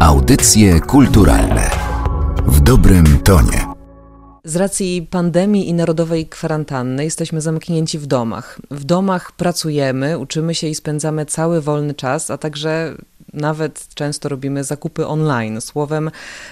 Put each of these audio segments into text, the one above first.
Audycje kulturalne w dobrym tonie. Z racji pandemii i narodowej kwarantanny jesteśmy zamknięci w domach. W domach pracujemy, uczymy się i spędzamy cały wolny czas, a także nawet często robimy zakupy online. Słowem,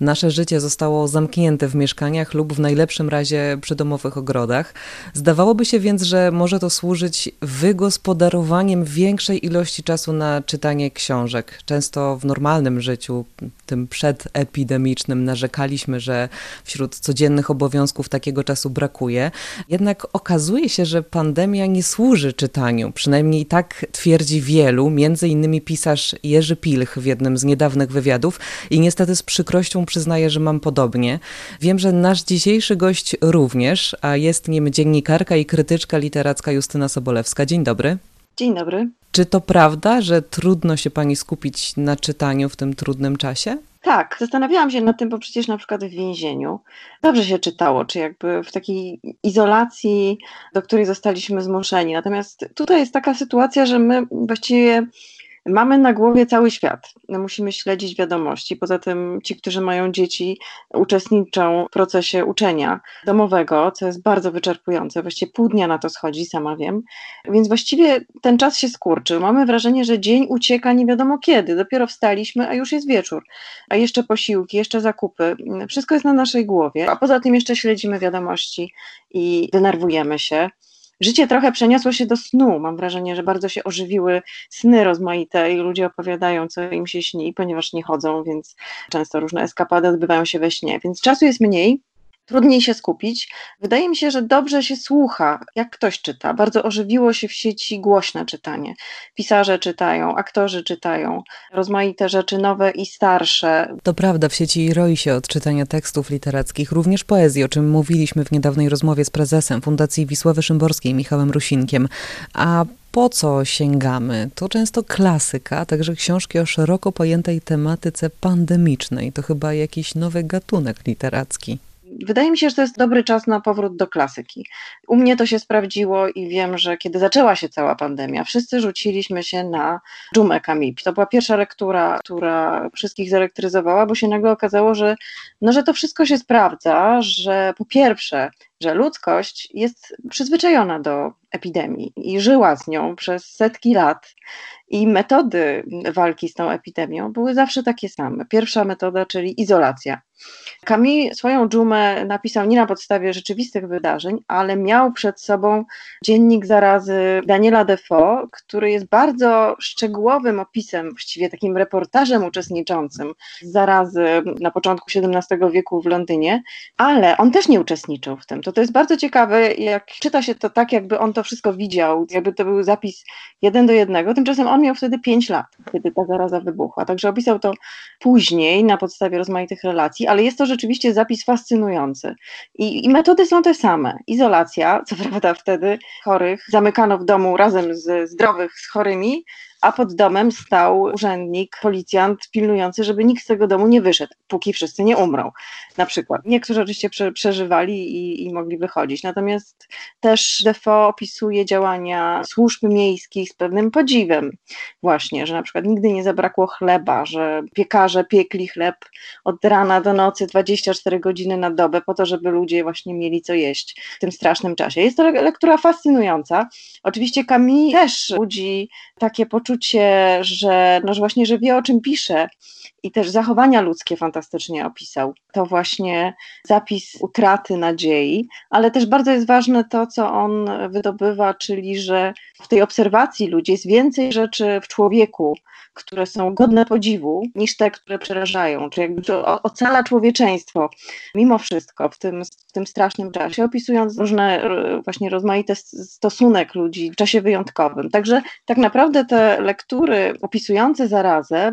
nasze życie zostało zamknięte w mieszkaniach lub w najlepszym razie przy domowych ogrodach. Zdawałoby się więc, że może to służyć wygospodarowaniem większej ilości czasu na czytanie książek. Często w normalnym życiu, tym przedepidemicznym, narzekaliśmy, że wśród codziennych obowiązków takiego czasu brakuje. Jednak okazuje się, że pandemia nie służy czytaniu. Przynajmniej tak twierdzi wielu, między innymi pisarz Jerzy Pilch w jednym z niedawnych wywiadów i niestety z przykrością przyznaję, że mam podobnie. Wiem, że nasz dzisiejszy gość również, a jest nim dziennikarka i krytyczka literacka Justyna Sobolewska. Dzień dobry. Dzień dobry. Czy to prawda, że trudno się pani skupić na czytaniu w tym trudnym czasie? Tak, zastanawiałam się nad tym, bo przecież na przykład w więzieniu dobrze się czytało, czy jakby w takiej izolacji, do której zostaliśmy zmuszeni. Natomiast tutaj jest taka sytuacja, że my właściwie Mamy na głowie cały świat. Musimy śledzić wiadomości. Poza tym ci, którzy mają dzieci, uczestniczą w procesie uczenia domowego, co jest bardzo wyczerpujące. Właściwie pół dnia na to schodzi, sama wiem. Więc właściwie ten czas się skurczył. Mamy wrażenie, że dzień ucieka nie wiadomo kiedy. Dopiero wstaliśmy, a już jest wieczór. A jeszcze posiłki, jeszcze zakupy. Wszystko jest na naszej głowie. A poza tym jeszcze śledzimy wiadomości i denerwujemy się. Życie trochę przeniosło się do snu. Mam wrażenie, że bardzo się ożywiły sny rozmaite i ludzie opowiadają, co im się śni, ponieważ nie chodzą, więc często różne eskapady odbywają się we śnie. Więc czasu jest mniej, trudniej się skupić. Wydaje mi się, że dobrze się słucha, jak ktoś czyta. Bardzo ożywiło się w sieci głośne czytanie. Pisarze czytają, aktorzy czytają, rozmaite rzeczy nowe i starsze. To prawda, w sieci roi się od czytania tekstów literackich, również poezji, o czym mówiliśmy w niedawnej rozmowie z prezesem Fundacji Wisławy Szymborskiej, Michałem Rusinkiem. A po co sięgamy? To często klasyka, także książki o szeroko pojętej tematyce pandemicznej. To chyba jakiś nowy gatunek literacki. Wydaje mi się, że to jest dobry czas na powrót do klasyki. U mnie to się sprawdziło i wiem, że kiedy zaczęła się cała pandemia, wszyscy rzuciliśmy się na dżumę Kamip. To była pierwsza lektura, która wszystkich zelektryzowała, bo się nagle okazało, że, no, że to wszystko się sprawdza, że po pierwsze, że ludzkość jest przyzwyczajona do epidemii i żyła z nią przez setki lat i metody walki z tą epidemią były zawsze takie same. Pierwsza metoda, czyli izolacja. Camille swoją dżumę napisał nie na podstawie rzeczywistych wydarzeń, ale miał przed sobą dziennik zarazy Daniela Defoe, który jest bardzo szczegółowym opisem, właściwie takim reportażem uczestniczącym zarazy na początku XVII wieku w Londynie, ale on też nie uczestniczył w tym. To, to jest bardzo ciekawe, jak czyta się to tak, jakby on to wszystko widział, jakby to był zapis jeden do jednego. Tymczasem on miał wtedy pięć lat, kiedy ta zaraza wybuchła. Także opisał to później na podstawie rozmaitych relacji, ale jest to rzeczywiście zapis fascynujący. I, I, metody są te same. Izolacja, co prawda wtedy chorych zamykano w domu razem z zdrowych z chorymi, a pod domem stał urzędnik, policjant pilnujący, żeby nikt z tego domu nie wyszedł, póki wszyscy nie umrą. Na przykład. Niektórzy oczywiście prze, przeżywali i, i, mogli wychodzić. Natomiast też Defoe opisuje działania służb miejskich z pewnym podziwem. Właśnie, że na przykład nigdy nie zabrakło chleba, że piekarze piekli chleb od rana do nocy 24 godziny na dobę po to, żeby ludzie właśnie mieli co jeść w tym strasznym czasie. Jest to lektura fascynująca. Oczywiście Camille też budzi takie poczucie, że, no, że właśnie, że wie o czym pisze i też zachowania ludzkie fantastycznie opisał. To właśnie zapis utraty nadziei, ale też bardzo jest ważne to, co on wydobywa, czyli że w tej obserwacji ludzi jest więcej rzeczy w człowieku, które są godne podziwu, niż te, które przerażają. Czyli jakby ocala człowieczeństwo mimo wszystko w tym, w tym strasznym czasie, opisując różne właśnie rozmaite stosunek ludzi w czasie wyjątkowym. Także tak naprawdę te lektury opisujące zarazę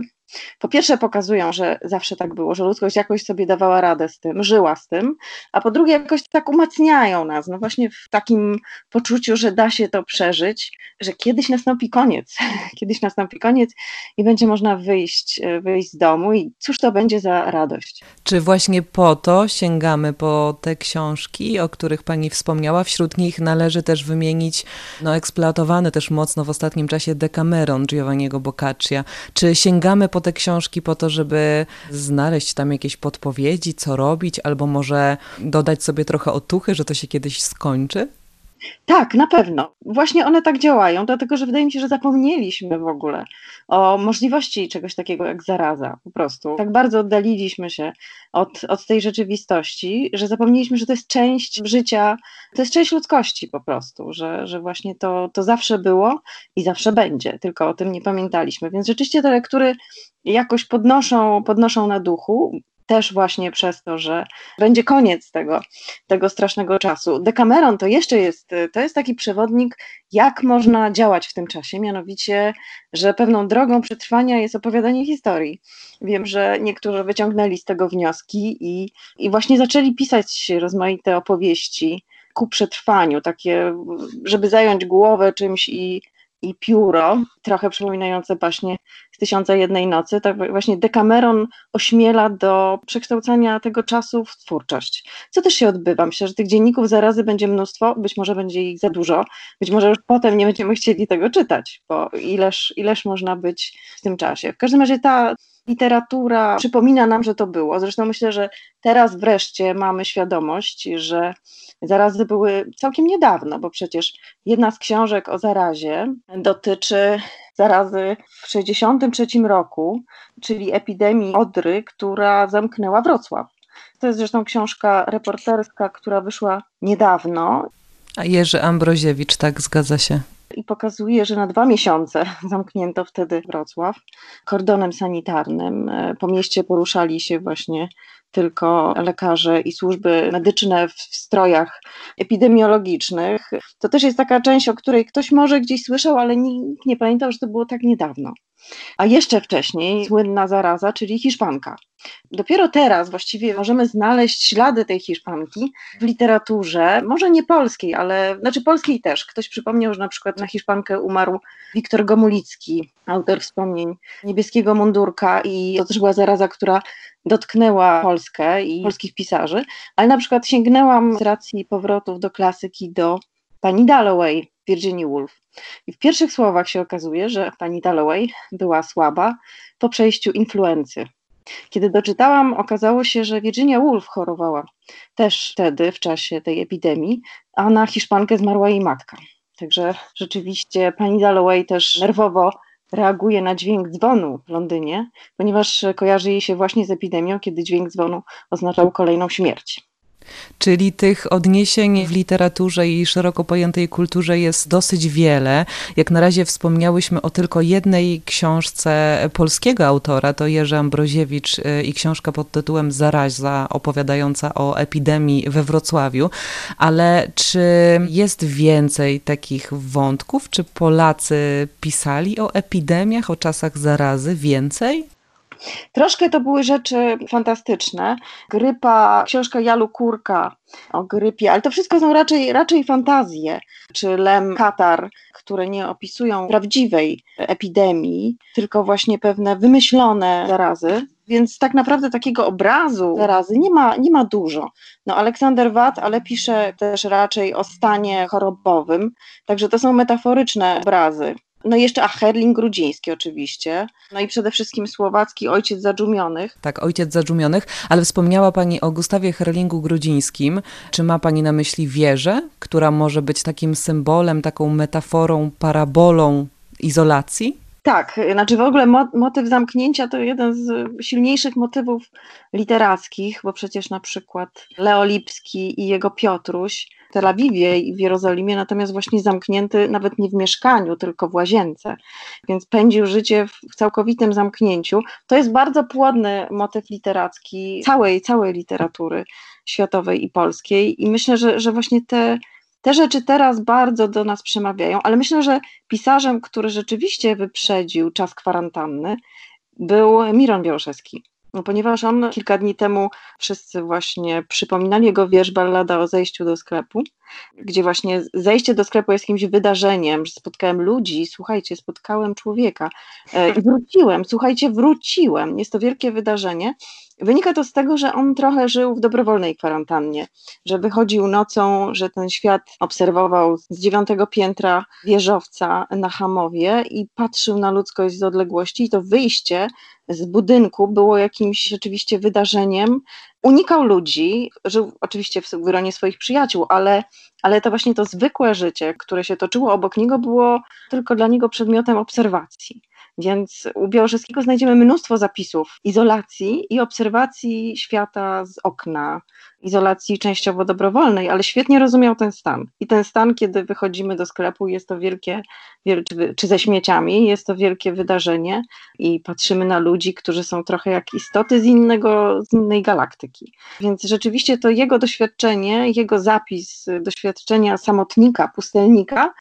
po pierwsze pokazują, że zawsze tak było, że ludzkość jakoś sobie dawała radę z tym, żyła z tym, a po drugie jakoś tak umacniają nas, no właśnie w takim poczuciu, że da się to przeżyć, że kiedyś nastąpi koniec, kiedyś nastąpi koniec i będzie można wyjść, wyjść z domu i cóż to będzie za radość. Czy właśnie po to sięgamy po te książki, o których Pani wspomniała? Wśród nich należy też wymienić no, eksploatowany też mocno w ostatnim czasie Decameron Giovanniego Boccaccia. Czy sięgamy po po te książki po to, żeby znaleźć tam jakieś podpowiedzi, co robić, albo może dodać sobie trochę otuchy, że to się kiedyś skończy? Tak, na pewno. Właśnie one tak działają, dlatego że wydaje mi się, że zapomnieliśmy w ogóle o możliwości czegoś takiego jak zaraza. Po prostu tak bardzo oddaliliśmy się od, od tej rzeczywistości, że zapomnieliśmy, że to jest część życia, to jest część ludzkości po prostu, że, że właśnie to, to zawsze było i zawsze będzie, tylko o tym nie pamiętaliśmy. Więc rzeczywiście te lektury jakoś podnoszą, podnoszą na duchu też właśnie przez to, że będzie koniec tego, tego strasznego czasu. Decameron to jeszcze jest, to jest taki przewodnik, jak można działać w tym czasie, mianowicie, że pewną drogą przetrwania jest opowiadanie historii. Wiem, że niektórzy wyciągnęli z tego wnioski i, i właśnie zaczęli pisać rozmaite opowieści ku przetrwaniu, takie, żeby zająć głowę czymś i i pióro, trochę przypominające baśnie z Tysiąca Jednej Nocy, tak właśnie Decameron ośmiela do przekształcania tego czasu w twórczość. Co też się odbywa? Myślę, że tych dzienników zarazy będzie mnóstwo, być może będzie ich za dużo, być może już potem nie będziemy chcieli tego czytać, bo ileż, ileż można być w tym czasie. W każdym razie ta literatura przypomina nam, że to było. Zresztą myślę, że teraz wreszcie mamy świadomość, że zarazy były całkiem niedawno, bo przecież jedna z książek o zarazie dotyczy zarazy w 1963 roku, czyli epidemii odry, która zamknęła Wrocław. To jest zresztą książka reporterska, która wyszła niedawno. A Jerzy Ambroziewicz, tak zgadza się i pokazuje, że na dwa miesiące zamknięto wtedy Wrocław kordonem sanitarnym. Po mieście poruszali się właśnie tylko lekarze i służby medyczne w strojach epidemiologicznych. To też jest taka część, o której ktoś może gdzieś słyszał, ale nikt nie pamiętał, że to było tak niedawno. A jeszcze wcześniej słynna zaraza, czyli Hiszpanka. Dopiero teraz właściwie możemy znaleźć ślady tej Hiszpanki w literaturze, może nie polskiej, ale znaczy polskiej też. Ktoś przypomniał, że na przykład na Hiszpankę umarł Wiktor Gomulicki, autor wspomnień niebieskiego mundurka i to też była zaraza, która dotknęła Polskę i polskich pisarzy, ale na przykład sięgnęłam z racji powrotów do klasyki do pani Dalloway, Virginia Woolf. I w pierwszych słowach się okazuje, że pani Dalloway była słaba po przejściu influency. Kiedy doczytałam, okazało się, że Virginia Woolf chorowała też wtedy, w czasie tej epidemii, a na Hiszpankę zmarła jej matka. Także rzeczywiście pani Dalloway też nerwowo reaguje na dźwięk dzwonu w Londynie, ponieważ kojarzy jej się właśnie z epidemią, kiedy dźwięk dzwonu oznaczał kolejną śmierć. Czyli tych odniesień w literaturze i szeroko pojętej kulturze jest dosyć wiele. Jak na razie wspomniałyśmy o tylko jednej książce polskiego autora, to Jerzy Ambroziewicz y, i książka pod tytułem Zaraza, opowiadająca o epidemii we Wrocławiu. Ale czy jest więcej takich wątków? Czy Polacy pisali o epidemiach, o czasach zarazy więcej? Troszkę to były rzeczy fantastyczne. Grypa, książka Jalu Kurka o grypie, ale to wszystko są raczej, raczej fantazje, czy Lem Katar, które nie opisują prawdziwej epidemii, tylko właśnie pewne wymyślone zarazy. Więc tak naprawdę takiego obrazu zarazy nie ma, nie ma dużo. No Aleksander Watt, ale pisze też raczej o stanie chorobowym, także to są metaforyczne obrazy. No i jeszcze, a Herling Grudziński oczywiście. No i przede wszystkim słowacki Ojciec Zadżumionych. Tak, Ojciec Zadżumionych, ale wspomniała Pani o Gustawie Herlingu Grudzińskim. Czy ma Pani na myśli wieżę, która może być takim symbolem, taką metaforą, parabolą izolacji? Tak, znaczy w ogóle motyw zamknięcia to jeden z silniejszych motywów literackich, bo przecież na przykład Leo Lipski i jego Piotruś w Tel Awiwie i w Jerozolimie, natomiast właśnie zamknięty nawet nie w mieszkaniu, tylko w łazience, więc pędził życie w całkowitym zamknięciu. To jest bardzo płodny motyw literacki całej, całej literatury światowej i polskiej i myślę, że, że właśnie te te rzeczy teraz bardzo do nas przemawiają, ale myślę, że pisarzem, który rzeczywiście wyprzedził czas kwarantanny, był Miron Białoszewski. No, ponieważ on kilka dni temu wszyscy właśnie przypominali jego wiersz Ballada o zejściu do sklepu, gdzie właśnie zejście do sklepu jest jakimś wydarzeniem, że spotkałem ludzi, słuchajcie, spotkałem człowieka e, i wróciłem, słuchajcie, wróciłem. Jest to wielkie wydarzenie Wynika to z tego, że on trochę żył w dobrowolnej kwarantannie, że wychodził nocą, że ten świat obserwował z dziewiątego piętra wieżowca na Hamowie i patrzył na ludzkość z odległości i to wyjście z budynku było jakimś rzeczywiście wydarzeniem. Unikał ludzi, żył oczywiście w gronie swoich przyjaciół, ale, ale to właśnie to zwykłe życie, które się toczyło obok niego, było tylko dla niego przedmiotem obserwacji. Więc u Białorzeskiego znajdziemy mnóstwo zapisów izolacji i obserwacji świata z okna, izolacji częściowo dobrowolnej, ale świetnie rozumiał ten stan. I ten stan, kiedy wychodzimy do sklepu, jest to wielkie, czy ze śmieciami, jest to wielkie wydarzenie i patrzymy na ludzi, którzy są trochę jak istoty z, innego, z innej galaktyki. Więc rzeczywiście to jego doświadczenie, jego zapis doświadczenia samotnika, pustelnika,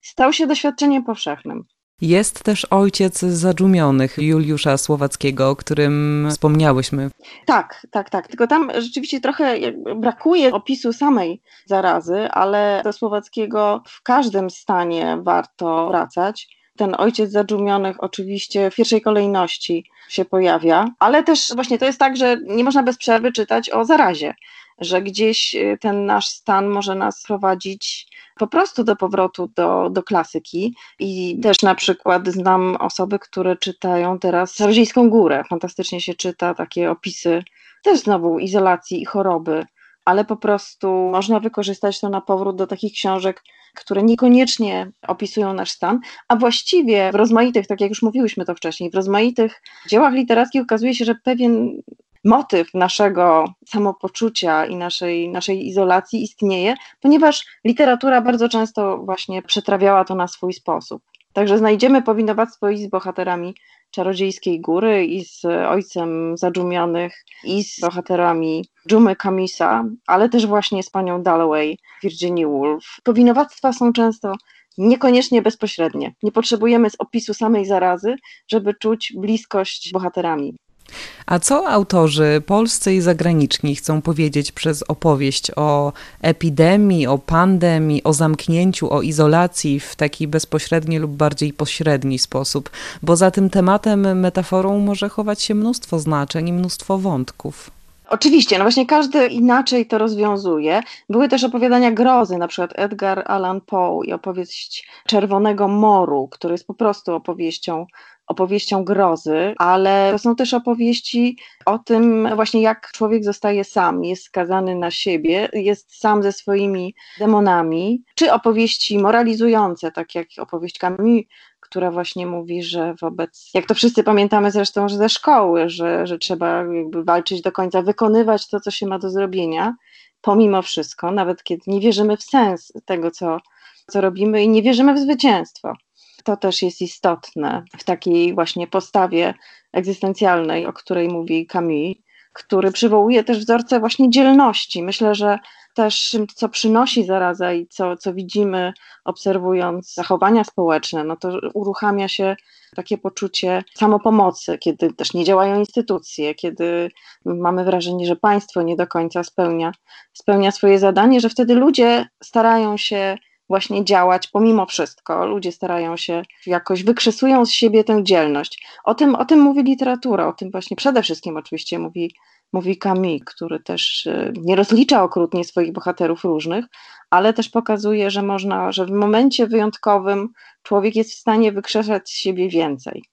stał się doświadczeniem powszechnym. Jest też ojciec zadumionych Juliusza Słowackiego, o którym wspomniałyśmy. Tak, tak, tak. Tylko tam rzeczywiście trochę brakuje opisu samej zarazy, ale do Słowackiego w każdym stanie warto wracać. Ten ojciec zadumionych oczywiście w pierwszej kolejności się pojawia, ale też właśnie to jest tak, że nie można bez przerwy czytać o zarazie że gdzieś y, ten nasz stan może nas prowadzić po prostu do powrotu do, do klasyki. I też na przykład znam osoby, które czytają teraz Czarodziejską Górę. Fantastycznie się czyta takie opisy też znowu izolacji i choroby, ale po prostu można wykorzystać to na powrót do takich książek, które niekoniecznie opisują nasz stan, a właściwie w rozmaitych, tak jak już mówiłyśmy to wcześniej, w rozmaitych dziełach literackich okazuje się, że pewien motyw naszego samopoczucia i naszej, naszej izolacji istnieje, ponieważ literatura bardzo często właśnie przetrawiała to na swój sposób. Także znajdziemy powinowactwo i z bohaterami Czarodziejskiej Góry, i z ojcem zadżumionych, i z bohaterami Dżumy Kamisa, ale też właśnie z panią Dalloway, Virginia Woolf. Powinowactwa są często niekoniecznie bezpośrednie. Nie potrzebujemy z opisu samej zarazy, żeby czuć bliskość z bohaterami. A co autorzy polscy i zagraniczni chcą powiedzieć przez opowieść o epidemii, o pandemii, o zamknięciu, o izolacji w taki bezpośredni lub bardziej pośredni sposób? Bo za tym tematem, metaforą może chować się mnóstwo znaczeń i mnóstwo wątków. Oczywiście, no właśnie każdy inaczej to rozwiązuje. Były też opowiadania grozy, na przykład Edgar Allan Poe i opowieść Czerwonego Moru, który jest po prostu opowieścią opowieścią grozy, ale to są też opowieści o tym właśnie jak człowiek zostaje sam, jest skazany na siebie, jest sam ze swoimi demonami, czy opowieści moralizujące, tak jak opowieść Camus, która właśnie mówi, że wobec, jak to wszyscy pamiętamy zresztą że ze szkoły, że, że trzeba jakby walczyć do końca, wykonywać to, co się ma do zrobienia, pomimo wszystko, nawet kiedy nie wierzymy w sens tego, co, co robimy i nie wierzymy w zwycięstwo to też jest istotne w takiej właśnie postawie egzystencjalnej, o której mówi Camus, który przywołuje też wzorce właśnie dzielności. Myślę, że też co przynosi zaraza i co, co widzimy obserwując zachowania społeczne, no to uruchamia się takie poczucie samopomocy, kiedy też nie działają instytucje, kiedy mamy wrażenie, że państwo nie do końca spełnia, spełnia swoje zadanie, że wtedy ludzie starają się właśnie działać pomimo wszystko. Ludzie starają się jakoś, wykrzysują z siebie tę dzielność. O tym, o tym mówi literatura, o tym właśnie przede wszystkim oczywiście mówi, mówi Camus, który też e, nie rozlicza okrutnie swoich bohaterów różnych, ale też pokazuje, że można, że w momencie wyjątkowym człowiek jest w stanie wykrzesać z siebie więcej.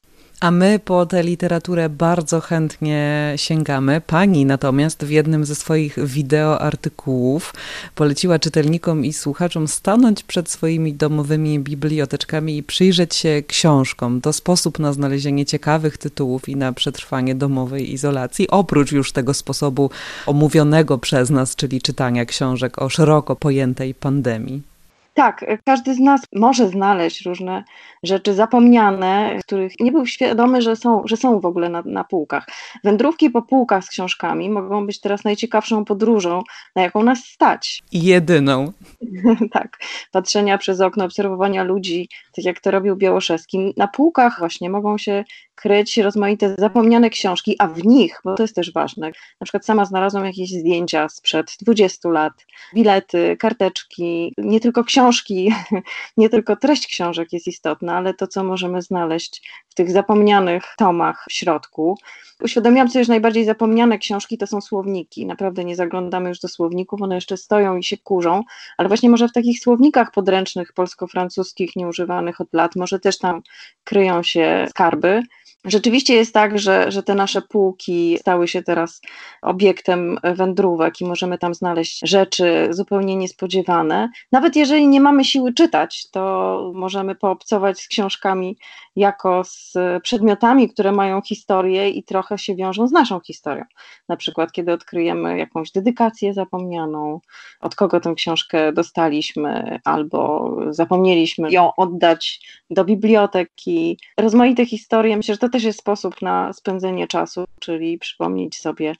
A my po tę literaturę bardzo chętnie sięgamy. Pani natomiast w jednym ze swoich wideoartykułów poleciła czytelnikom i słuchaczom stanąć przed swoimi domowymi biblioteczkami i przyjrzeć się książkom. To sposób na znalezienie ciekawych tytułów i na przetrwanie domowej izolacji, oprócz już tego sposobu omówionego przez nas, czyli czytania książek o szeroko pojętej pandemii. Tak, każdy z nas może znaleźć różne rzeczy zapomniane, których nie był świadomy, że są, że są w ogóle na, na półkach. Wędrówki po półkach z książkami mogą być teraz najciekawszą podróżą, na jaką nas stać. Jedyną. tak, patrzenia przez okno, obserwowania ludzi, tak jak to robił Białoszewski. Na półkach właśnie mogą się odkryć rozmaite zapomniane książki, a w nich, bo to jest też ważne, na przykład sama znalazłam jakieś zdjęcia sprzed 20 lat, bilety, karteczki, nie tylko książki, nie tylko treść książek jest istotna, ale to, co możemy znaleźć w tych zapomnianych tomach w środku. Uświadomiłam sobie, że najbardziej zapomniane książki to są słowniki. Naprawdę nie zaglądamy już do słowników, one jeszcze stoją i się kurzą, ale właśnie może w takich słownikach podręcznych polsko-francuskich, nieużywanych od lat, może też tam kryją się skarby. Rzeczywiście jest tak, że, że te nasze półki stały się teraz obiektem wędrówek i możemy tam znaleźć rzeczy zupełnie niespodziewane. Nawet jeżeli nie mamy siły czytać, to możemy poobcować z książkami jako z przedmiotami, które mają historię i trochę się wiążą z naszą historią. Na przykład, kiedy odkryjemy jakąś dedykację zapomnianą, od kogo tę książkę dostaliśmy, albo zapomnieliśmy ją oddać do biblioteki. Rozmaite historie, myślę, że to też jest sposób na spędzenie czasu, czyli przypomnieć sobie,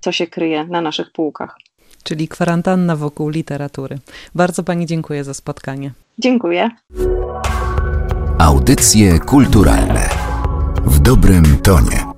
co się kryje na naszych półkach. Czyli kwarantanna wokół literatury. Bardzo Pani dziękuję za spotkanie. Dziękuję. Audycje kulturalne w dobrym tonie.